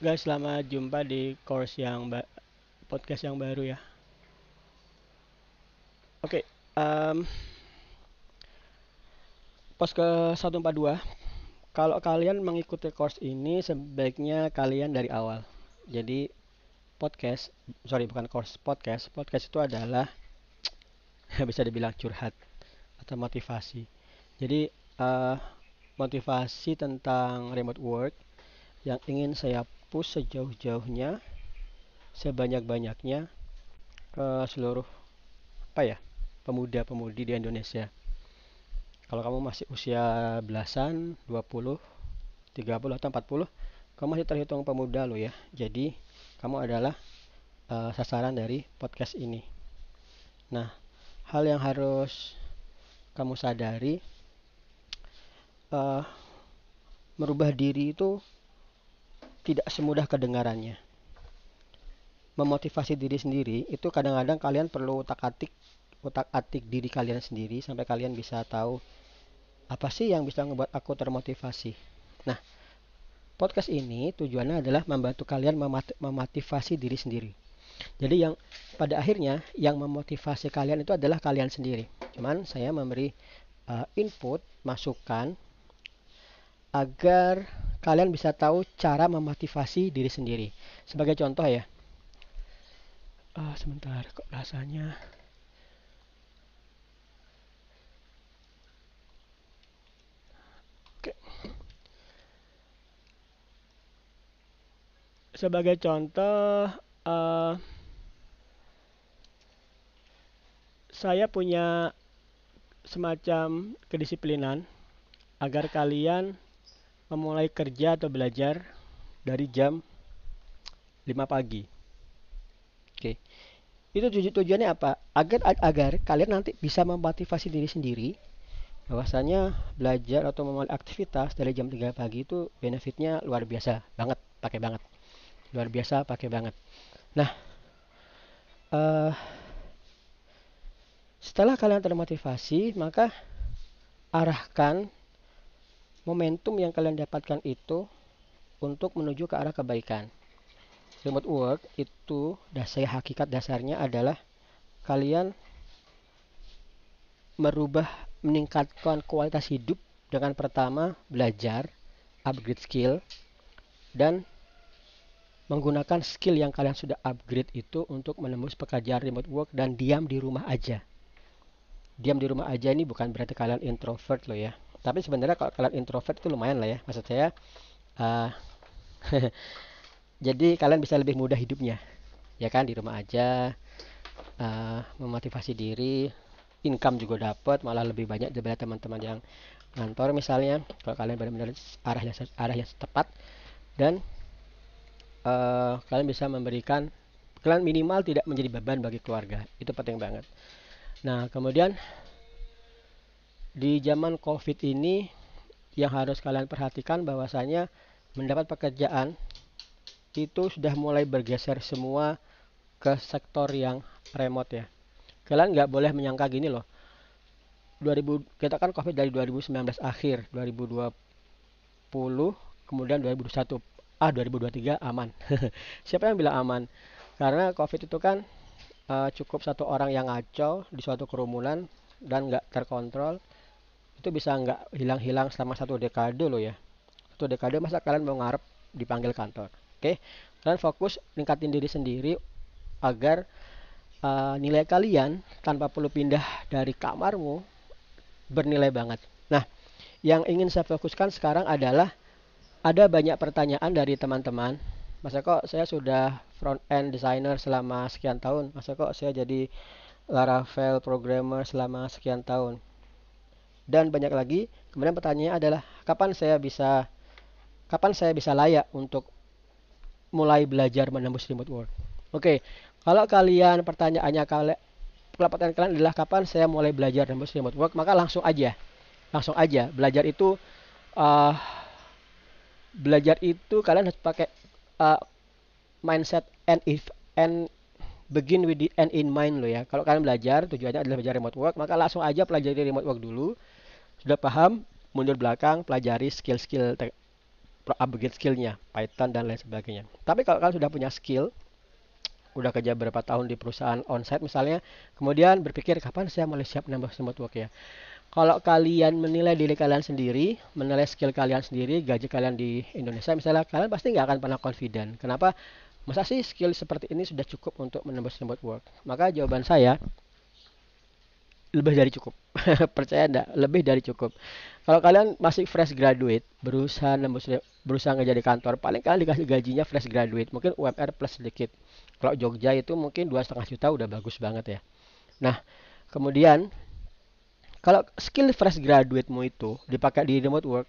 Guys, selamat jumpa di course yang podcast yang baru ya. Oke, okay, um, pos ke 142. Kalau kalian mengikuti course ini sebaiknya kalian dari awal. Jadi podcast, sorry bukan course podcast. Podcast itu adalah bisa dibilang curhat atau motivasi. Jadi uh, motivasi tentang remote work yang ingin saya sejauh-jauhnya sebanyak-banyaknya ke seluruh apa ya pemuda-pemudi di Indonesia. Kalau kamu masih usia belasan, 20, 30 atau 40, kamu masih terhitung pemuda lo ya. Jadi kamu adalah uh, sasaran dari podcast ini. Nah, hal yang harus kamu sadari uh, merubah diri itu tidak semudah kedengarannya. Memotivasi diri sendiri itu kadang-kadang kalian perlu utak-atik utak-atik diri kalian sendiri sampai kalian bisa tahu apa sih yang bisa membuat aku termotivasi. Nah, podcast ini tujuannya adalah membantu kalian memotivasi diri sendiri. Jadi yang pada akhirnya yang memotivasi kalian itu adalah kalian sendiri. Cuman saya memberi uh, input, masukan agar kalian bisa tahu cara memotivasi diri sendiri. Sebagai contoh ya. Uh, sebentar kok rasanya Oke. Sebagai contoh uh, saya punya semacam kedisiplinan agar kalian memulai kerja atau belajar dari jam 5 pagi. Oke. Itu tuju tujuannya apa? Agar agar kalian nanti bisa memotivasi diri sendiri bahwasanya belajar atau memulai aktivitas dari jam 3 pagi itu benefitnya luar biasa banget, pakai banget. Luar biasa pakai banget. Nah, uh, setelah kalian termotivasi, maka arahkan momentum yang kalian dapatkan itu untuk menuju ke arah kebaikan. Remote work itu dasar hakikat dasarnya adalah kalian merubah meningkatkan kualitas hidup dengan pertama belajar, upgrade skill dan menggunakan skill yang kalian sudah upgrade itu untuk menembus pekerjaan remote work dan diam di rumah aja. Diam di rumah aja ini bukan berarti kalian introvert loh ya tapi sebenarnya kalau kalian introvert itu lumayan lah ya. Maksud saya uh, jadi kalian bisa lebih mudah hidupnya. Ya kan di rumah aja uh, memotivasi diri income juga dapat malah lebih banyak daripada teman-teman yang kantor misalnya. Kalau kalian benar-benar arah yang arah yang tepat dan uh, kalian bisa memberikan kalian minimal tidak menjadi beban bagi keluarga. Itu penting banget. Nah kemudian di zaman COVID ini yang harus kalian perhatikan bahwasanya mendapat pekerjaan itu sudah mulai bergeser semua ke sektor yang remote ya. Kalian nggak boleh menyangka gini loh. 2000 kita kan COVID dari 2019 akhir, 2020 kemudian 2021 ah 2023 aman. Siapa yang bilang aman? Karena COVID itu kan uh, cukup satu orang yang ngaco di suatu kerumunan dan nggak terkontrol itu bisa nggak hilang-hilang selama satu dekade loh ya. Satu dekade masa kalian mau ngarep dipanggil kantor oke? Kalian fokus ningkatin diri sendiri agar uh, nilai kalian tanpa perlu pindah dari kamarmu bernilai banget. Nah yang ingin saya fokuskan sekarang adalah ada banyak pertanyaan dari teman-teman. Masa kok saya sudah front end designer selama sekian tahun? Masa kok saya jadi Laravel programmer selama sekian tahun dan banyak lagi. Kemudian pertanyaannya adalah kapan saya bisa kapan saya bisa layak untuk mulai belajar menembus remote work. Oke, kalau kalian pertanyaannya kalian pertanyaan kalian adalah kapan saya mulai belajar menembus remote work, maka langsung aja. Langsung aja belajar itu uh, belajar itu kalian harus pakai uh, mindset and if and begin with the end in mind lo ya. Kalau kalian belajar tujuannya adalah belajar remote work, maka langsung aja pelajari remote work dulu sudah paham mundur belakang pelajari skill-skill upgrade skillnya Python dan lain sebagainya tapi kalau kalian sudah punya skill udah kerja berapa tahun di perusahaan onsite misalnya, kemudian berpikir kapan saya mulai siap nambah remote work ya. Kalau kalian menilai diri kalian sendiri, menilai skill kalian sendiri, gaji kalian di Indonesia misalnya, kalian pasti nggak akan pernah confident. Kenapa? Masa sih skill seperti ini sudah cukup untuk menembus remote work? Maka jawaban saya, lebih dari cukup. Percaya enggak? Lebih dari cukup. Kalau kalian masih fresh graduate, berusaha nembus berusaha nggak jadi kantor, paling kalian dikasih gajinya fresh graduate, mungkin UMR plus sedikit. Kalau Jogja itu mungkin dua setengah juta udah bagus banget ya. Nah, kemudian kalau skill fresh graduate-mu itu dipakai di remote work,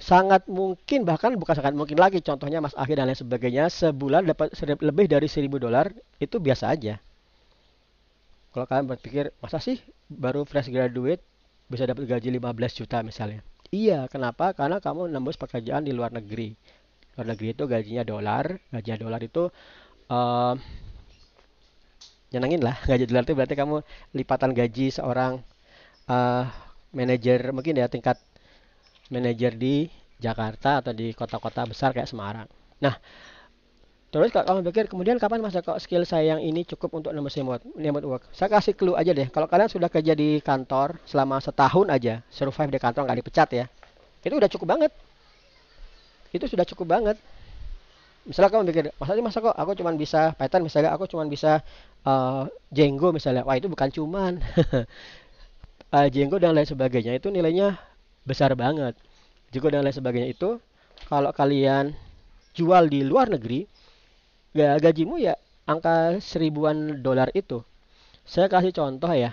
sangat mungkin bahkan bukan sangat mungkin lagi contohnya Mas Akhir dan lain sebagainya sebulan dapat lebih dari 1000 dolar itu biasa aja. Kalau kalian berpikir masa sih baru fresh graduate bisa dapat gaji 15 juta misalnya. Iya, kenapa? Karena kamu nembus pekerjaan di luar negeri. Luar negeri itu gajinya dolar, gajinya dolar itu uh, nyenengin lah gaji dolar itu berarti kamu lipatan gaji seorang uh, manajer mungkin ya tingkat manajer di Jakarta atau di kota-kota besar kayak Semarang. Nah, terus kalau kamu pikir kemudian kapan masa kok skill saya yang ini cukup untuk nembus remote, remote work? Saya kasih clue aja deh. Kalau kalian sudah kerja di kantor selama setahun aja, survive di kantor nggak dipecat ya, itu udah cukup banget. Itu sudah cukup banget misalnya kamu pikir masa masa kok aku cuma bisa Python misalnya aku cuma bisa uh, Django misalnya wah itu bukan cuman uh, Django dan lain sebagainya itu nilainya besar banget Django dan lain sebagainya itu kalau kalian jual di luar negeri gajimu ya angka seribuan dolar itu saya kasih contoh ya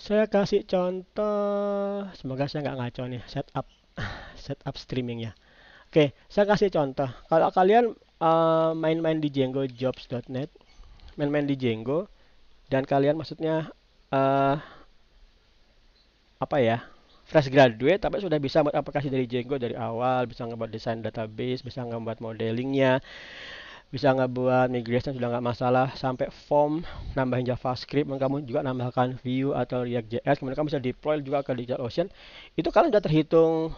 saya kasih contoh semoga saya nggak ngaco nih setup setup streamingnya. Oke, saya kasih contoh. Kalau kalian uh, main-main di Django Jobs.net, main-main di Django, dan kalian maksudnya uh, apa ya, fresh graduate, tapi sudah bisa buat aplikasi dari Django dari awal, bisa ngebuat desain database, bisa ngebuat modelingnya, bisa ngebuat migration sudah nggak masalah sampai form nambahin JavaScript kamu juga nambahkan view atau React.js kemudian kamu bisa deploy juga ke DigitalOcean itu kalian sudah terhitung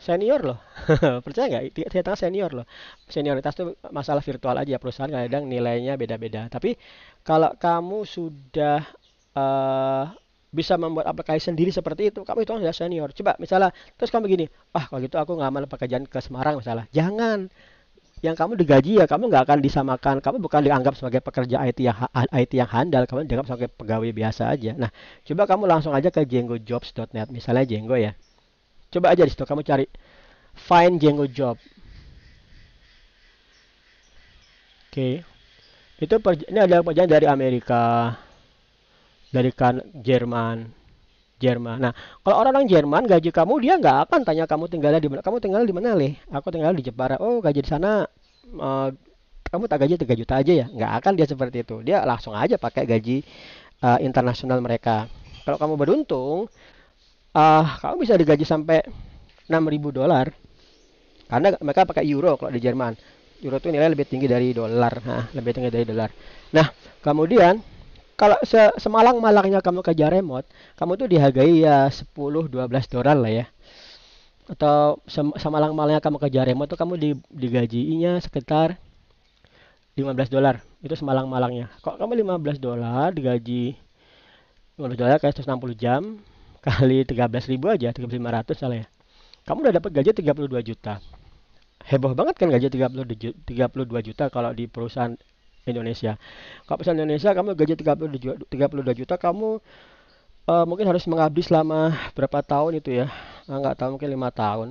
senior loh. Percaya nggak? Ternyata senior loh. Senioritas itu masalah virtual aja perusahaan kadang nilainya beda-beda. Tapi kalau kamu sudah uh, bisa membuat aplikasi sendiri seperti itu. Kamu itu sudah senior. Coba misalnya terus kamu begini ah kalau gitu aku ngambil pekerjaan ke Semarang misalnya. Jangan. Yang kamu digaji ya kamu nggak akan disamakan. Kamu bukan dianggap sebagai pekerja IT yang IT yang handal. Kamu dianggap sebagai pegawai biasa aja. Nah coba kamu langsung aja ke jenggojobs.net misalnya Jenggo ya. Coba aja di situ kamu cari find Django job. Oke. Okay. Itu ini ada perjalanan dari Amerika, dari kan Jerman, Jerman. Nah, kalau orang-orang Jerman gaji kamu dia nggak akan tanya kamu tinggalnya di mana. Kamu tinggal di mana, Le? Aku tinggal di Jepara. Oh, gaji di sana uh, kamu tak gaji 3 juta aja ya? Nggak akan dia seperti itu. Dia langsung aja pakai gaji uh, internasional mereka. Kalau kamu beruntung, uh, kamu bisa digaji sampai 6000 dolar karena mereka pakai euro kalau di Jerman euro itu nilai lebih tinggi dari dolar nah lebih tinggi dari dolar nah kemudian kalau se semalang malangnya kamu kerja remote kamu tuh dihargai ya 10 12 dolar lah ya. Atau semalang malangnya kamu kerja remote tuh kamu di, digajinya sekitar 15 dolar itu semalang malangnya kok kamu 15 dolar digaji 15 dolar kayak 160 jam kali 13 ribu aja 13.500 salah ya. Kamu udah dapat gaji 32 juta. Heboh banget kan gaji 32 juta kalau di perusahaan Indonesia. Kalau perusahaan Indonesia kamu gaji 32, 32 juta kamu uh, mungkin harus mengabdi selama berapa tahun itu ya? Nah, nggak tahu mungkin lima tahun.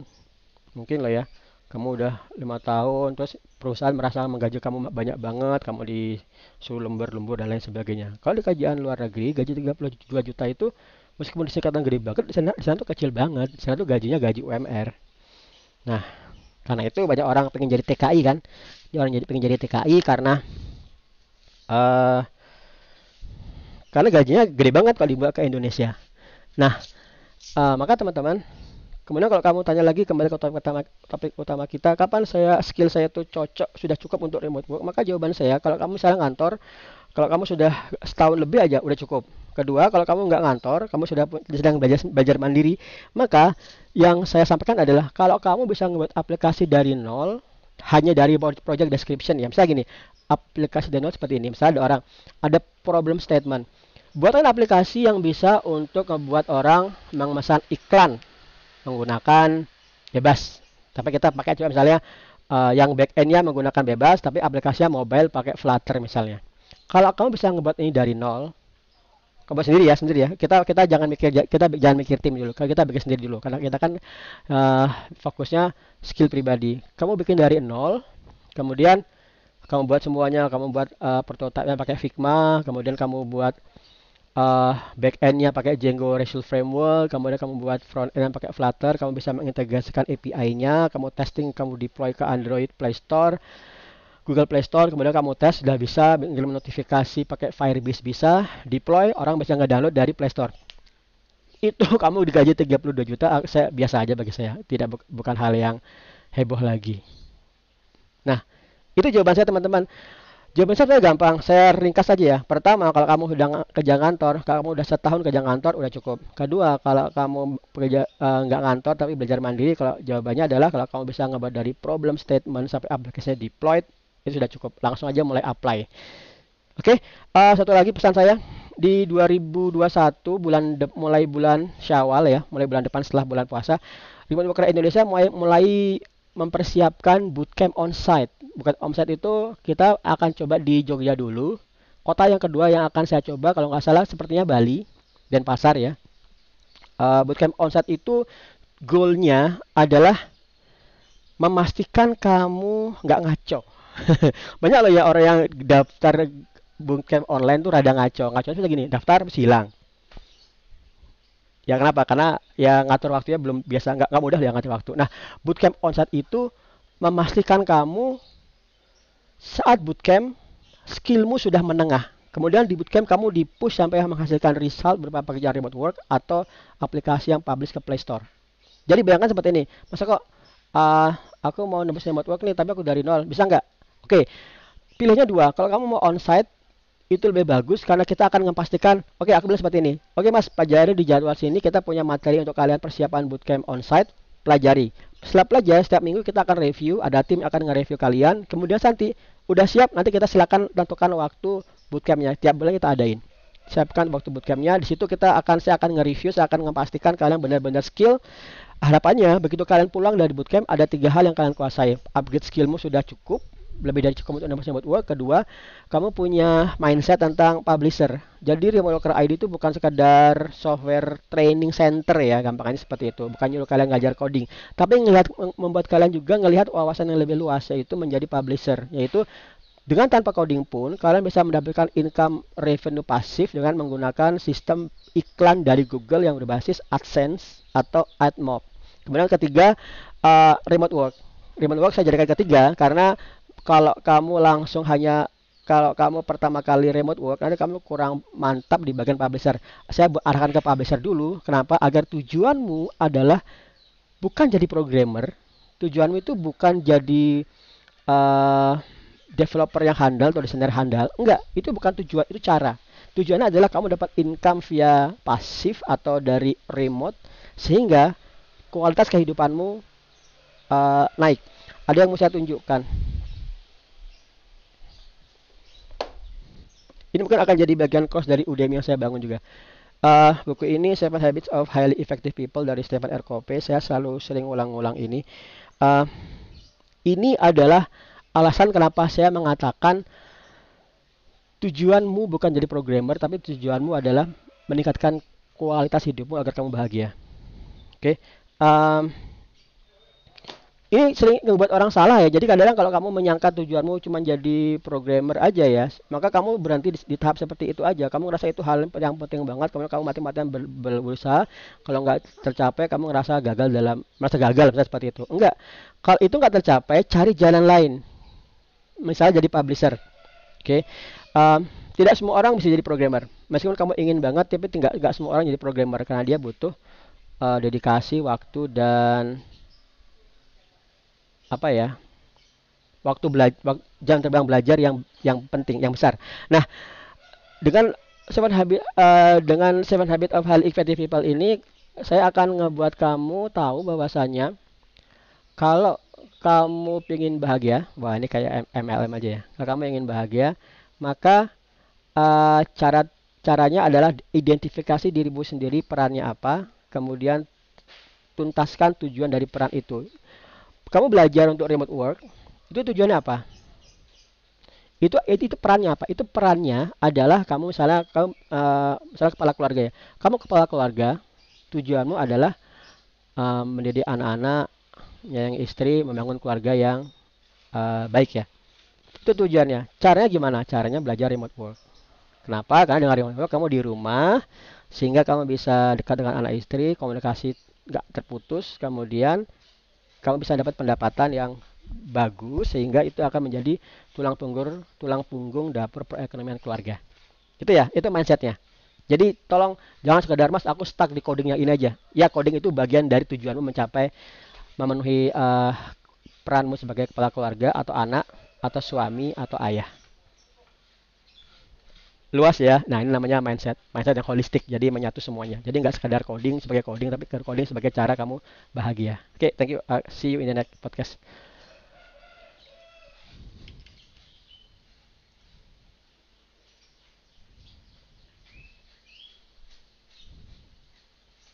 Mungkin lah ya. Kamu udah lima tahun terus perusahaan merasa menggaji kamu banyak banget kamu disuruh lembur-lembur dan lain sebagainya. Kalau di kajian luar negeri gaji 32 juta itu meskipun di singkatan gede banget di sana di sana tuh kecil banget. Di sana tuh gajinya gaji UMR nah karena itu banyak orang pengen jadi TKI kan. Orang jadi pengen jadi TKI karena uh, karena gajinya gede banget kalau dibawa ke Indonesia nah uh, maka teman-teman kemudian kalau kamu tanya lagi kembali ke topik utama, topik utama kita kapan saya skill saya tuh cocok sudah cukup untuk remote work maka jawaban saya kalau kamu misalnya ngantor Kalau kamu sudah setahun lebih aja udah cukup. Kedua, kalau kamu nggak ngantor, kamu sudah sedang belajar, belajar mandiri, maka yang saya sampaikan adalah kalau kamu bisa membuat aplikasi dari nol, hanya dari project description ya. Misalnya gini, aplikasi nol seperti ini. Misalnya ada orang, ada problem statement. Buatkan aplikasi yang bisa untuk membuat orang memesan iklan menggunakan bebas. Tapi kita pakai coba misalnya uh, yang back endnya menggunakan bebas, tapi aplikasinya mobile pakai Flutter misalnya. Kalau kamu bisa ngebuat ini dari nol, kamu sendiri ya sendiri ya. Kita kita jangan mikir kita jangan mikir tim dulu. Kita bikin sendiri dulu. Karena kita kan uh, fokusnya skill pribadi. Kamu bikin dari nol kemudian kamu buat semuanya. Kamu buat uh, prototipe pakai Figma kemudian kamu buat uh, back endnya pakai Django REST Framework kemudian kamu buat front end pakai Flutter kamu bisa mengintegrasikan API-nya kamu testing kamu deploy ke Android Play Store Google Play Store, kemudian kamu tes sudah bisa mengirim notifikasi pakai Firebase bisa, deploy orang bisa nge-download dari Play Store. Itu kamu digaji 32 juta, ah, saya biasa aja bagi saya, tidak bu bukan hal yang heboh lagi. Nah, itu jawaban saya teman-teman. Jawaban saya gampang, saya ringkas saja ya. Pertama, kalau kamu sudah kerja kantor, kalau kamu sudah setahun kerja kantor, udah cukup. Kedua, kalau kamu kerja uh, nggak kantor tapi belajar mandiri, kalau jawabannya adalah kalau kamu bisa ngebuat dari problem statement sampai aplikasinya deployed, itu sudah cukup. Langsung aja mulai apply. Oke okay, uh, eh, satu lagi pesan saya. Di 2021 bulan de, mulai bulan Syawal ya mulai bulan depan setelah bulan puasa Remote Worker Indonesia mulai, mulai mempersiapkan bootcamp onsite. Bukan onsite itu kita akan coba di Jogja dulu. Kota yang kedua yang akan saya coba kalau nggak salah sepertinya Bali dan Pasar ya. Uh, bootcamp onsite itu goalnya adalah memastikan kamu nggak ngaco banyak loh ya orang yang daftar bootcamp online tuh rada ngaco. Ngaco itu gini daftar hilang. Ya kenapa? Karena ya ngatur waktunya belum biasa nggak nggak mudah ya ngatur waktu. Nah bootcamp onsite itu memastikan kamu saat bootcamp skillmu sudah menengah. Kemudian di bootcamp kamu di push sampai menghasilkan result berupa pekerjaan remote work atau aplikasi yang publish ke Play Store. Jadi bayangkan seperti ini masa kok uh, aku mau nembus remote work nih tapi aku dari nol bisa nggak Oke, pilihnya dua. Kalau kamu mau onsite itu lebih bagus karena kita akan memastikan, oke aku bilang seperti ini. Oke mas, pelajari di jadwal sini kita punya materi untuk kalian persiapan bootcamp onsite, pelajari. Setelah pelajari, setiap minggu kita akan review, ada tim akan nge-review kalian. Kemudian nanti udah siap, nanti kita silakan tentukan waktu bootcampnya. Tiap bulan kita adain. Siapkan waktu bootcampnya. Di situ kita akan saya akan nge-review, saya akan memastikan kalian benar-benar skill. Harapannya begitu kalian pulang dari bootcamp ada tiga hal yang kalian kuasai. Upgrade skillmu sudah cukup, lebih dari cukup untuk nembus buat Kedua, kamu punya mindset tentang publisher. Jadi Remote Worker ID itu bukan sekadar software training center ya, gampangnya seperti itu. Bukan nyuruh kalian ngajar coding, tapi ngelihat membuat kalian juga ngelihat wawasan yang lebih luas yaitu menjadi publisher, yaitu dengan tanpa coding pun kalian bisa mendapatkan income revenue pasif dengan menggunakan sistem iklan dari Google yang berbasis AdSense atau AdMob. Kemudian ketiga, uh, remote work. Remote work saya jadikan ketiga karena kalau kamu langsung hanya kalau kamu pertama kali remote work nanti kamu kurang mantap di bagian publisher. Saya arahkan ke publisher dulu. Kenapa? Agar tujuanmu adalah bukan jadi programmer. Tujuanmu itu bukan jadi uh, developer yang handal atau desainer handal. Enggak, itu bukan tujuan, itu cara. Tujuannya adalah kamu dapat income via pasif atau dari remote sehingga kualitas kehidupanmu uh, naik. Ada yang mau saya tunjukkan. Ini mungkin akan jadi bagian course dari Udemy yang saya bangun juga. Uh, buku ini Seven Habits of Highly Effective People dari Stephen R. Covey. Saya selalu sering ulang-ulang ini. Uh, ini adalah alasan kenapa saya mengatakan tujuanmu bukan jadi programmer, tapi tujuanmu adalah meningkatkan kualitas hidupmu agar kamu bahagia. Oke. Okay? Um, ini sering membuat orang salah ya. Jadi kadang-kadang kalau kamu menyangka tujuanmu cuma jadi programmer aja ya, maka kamu berhenti di, di tahap seperti itu aja. Kamu ngerasa itu hal yang penting banget. Kemudian kamu mati-matian ber, berusaha. Kalau nggak tercapai, kamu ngerasa gagal dalam merasa gagal misalnya seperti itu. Enggak. Kalau itu nggak tercapai, cari jalan lain. Misalnya jadi publisher. Oke. Okay. Um, tidak semua orang bisa jadi programmer. Meskipun kamu ingin banget, tapi tidak nggak semua orang jadi programmer karena dia butuh uh, dedikasi, waktu dan apa ya waktu belajar jam terbang belajar yang yang penting yang besar. Nah dengan seven habit uh, dengan seven habit of highly effective people ini saya akan ngebuat kamu tahu bahwasanya kalau kamu ingin bahagia, wah ini kayak MLM aja ya. Kalau kamu ingin bahagia, maka uh, cara caranya adalah identifikasi dirimu sendiri perannya apa, kemudian tuntaskan tujuan dari peran itu. Kamu belajar untuk remote work, itu tujuannya apa? itu itu, itu perannya apa? Itu perannya adalah kamu misalnya kamu uh, misalnya kepala keluarga ya. Kamu kepala keluarga tujuanmu adalah uh, mendidik anak-anak yang istri membangun keluarga yang uh, baik ya. Itu tujuannya. Caranya gimana? Caranya belajar remote work. Kenapa? Karena dengan remote work kamu di rumah sehingga kamu bisa dekat dengan anak istri komunikasi nggak terputus kemudian kamu bisa dapat pendapatan yang bagus sehingga itu akan menjadi tulang punggung tulang punggung dapur perekonomian keluarga. Itu ya, itu mindsetnya. Jadi tolong jangan sekedar mas aku stuck di codingnya ini aja. Ya coding itu bagian dari tujuanmu mencapai memenuhi uh, peranmu sebagai kepala keluarga atau anak atau suami atau ayah. Luas ya. Nah ini namanya mindset, mindset yang holistik. Jadi menyatu semuanya. Jadi nggak sekedar coding sebagai coding, tapi coding sebagai cara kamu bahagia. Oke, okay, thank you. Uh, see you in the next podcast.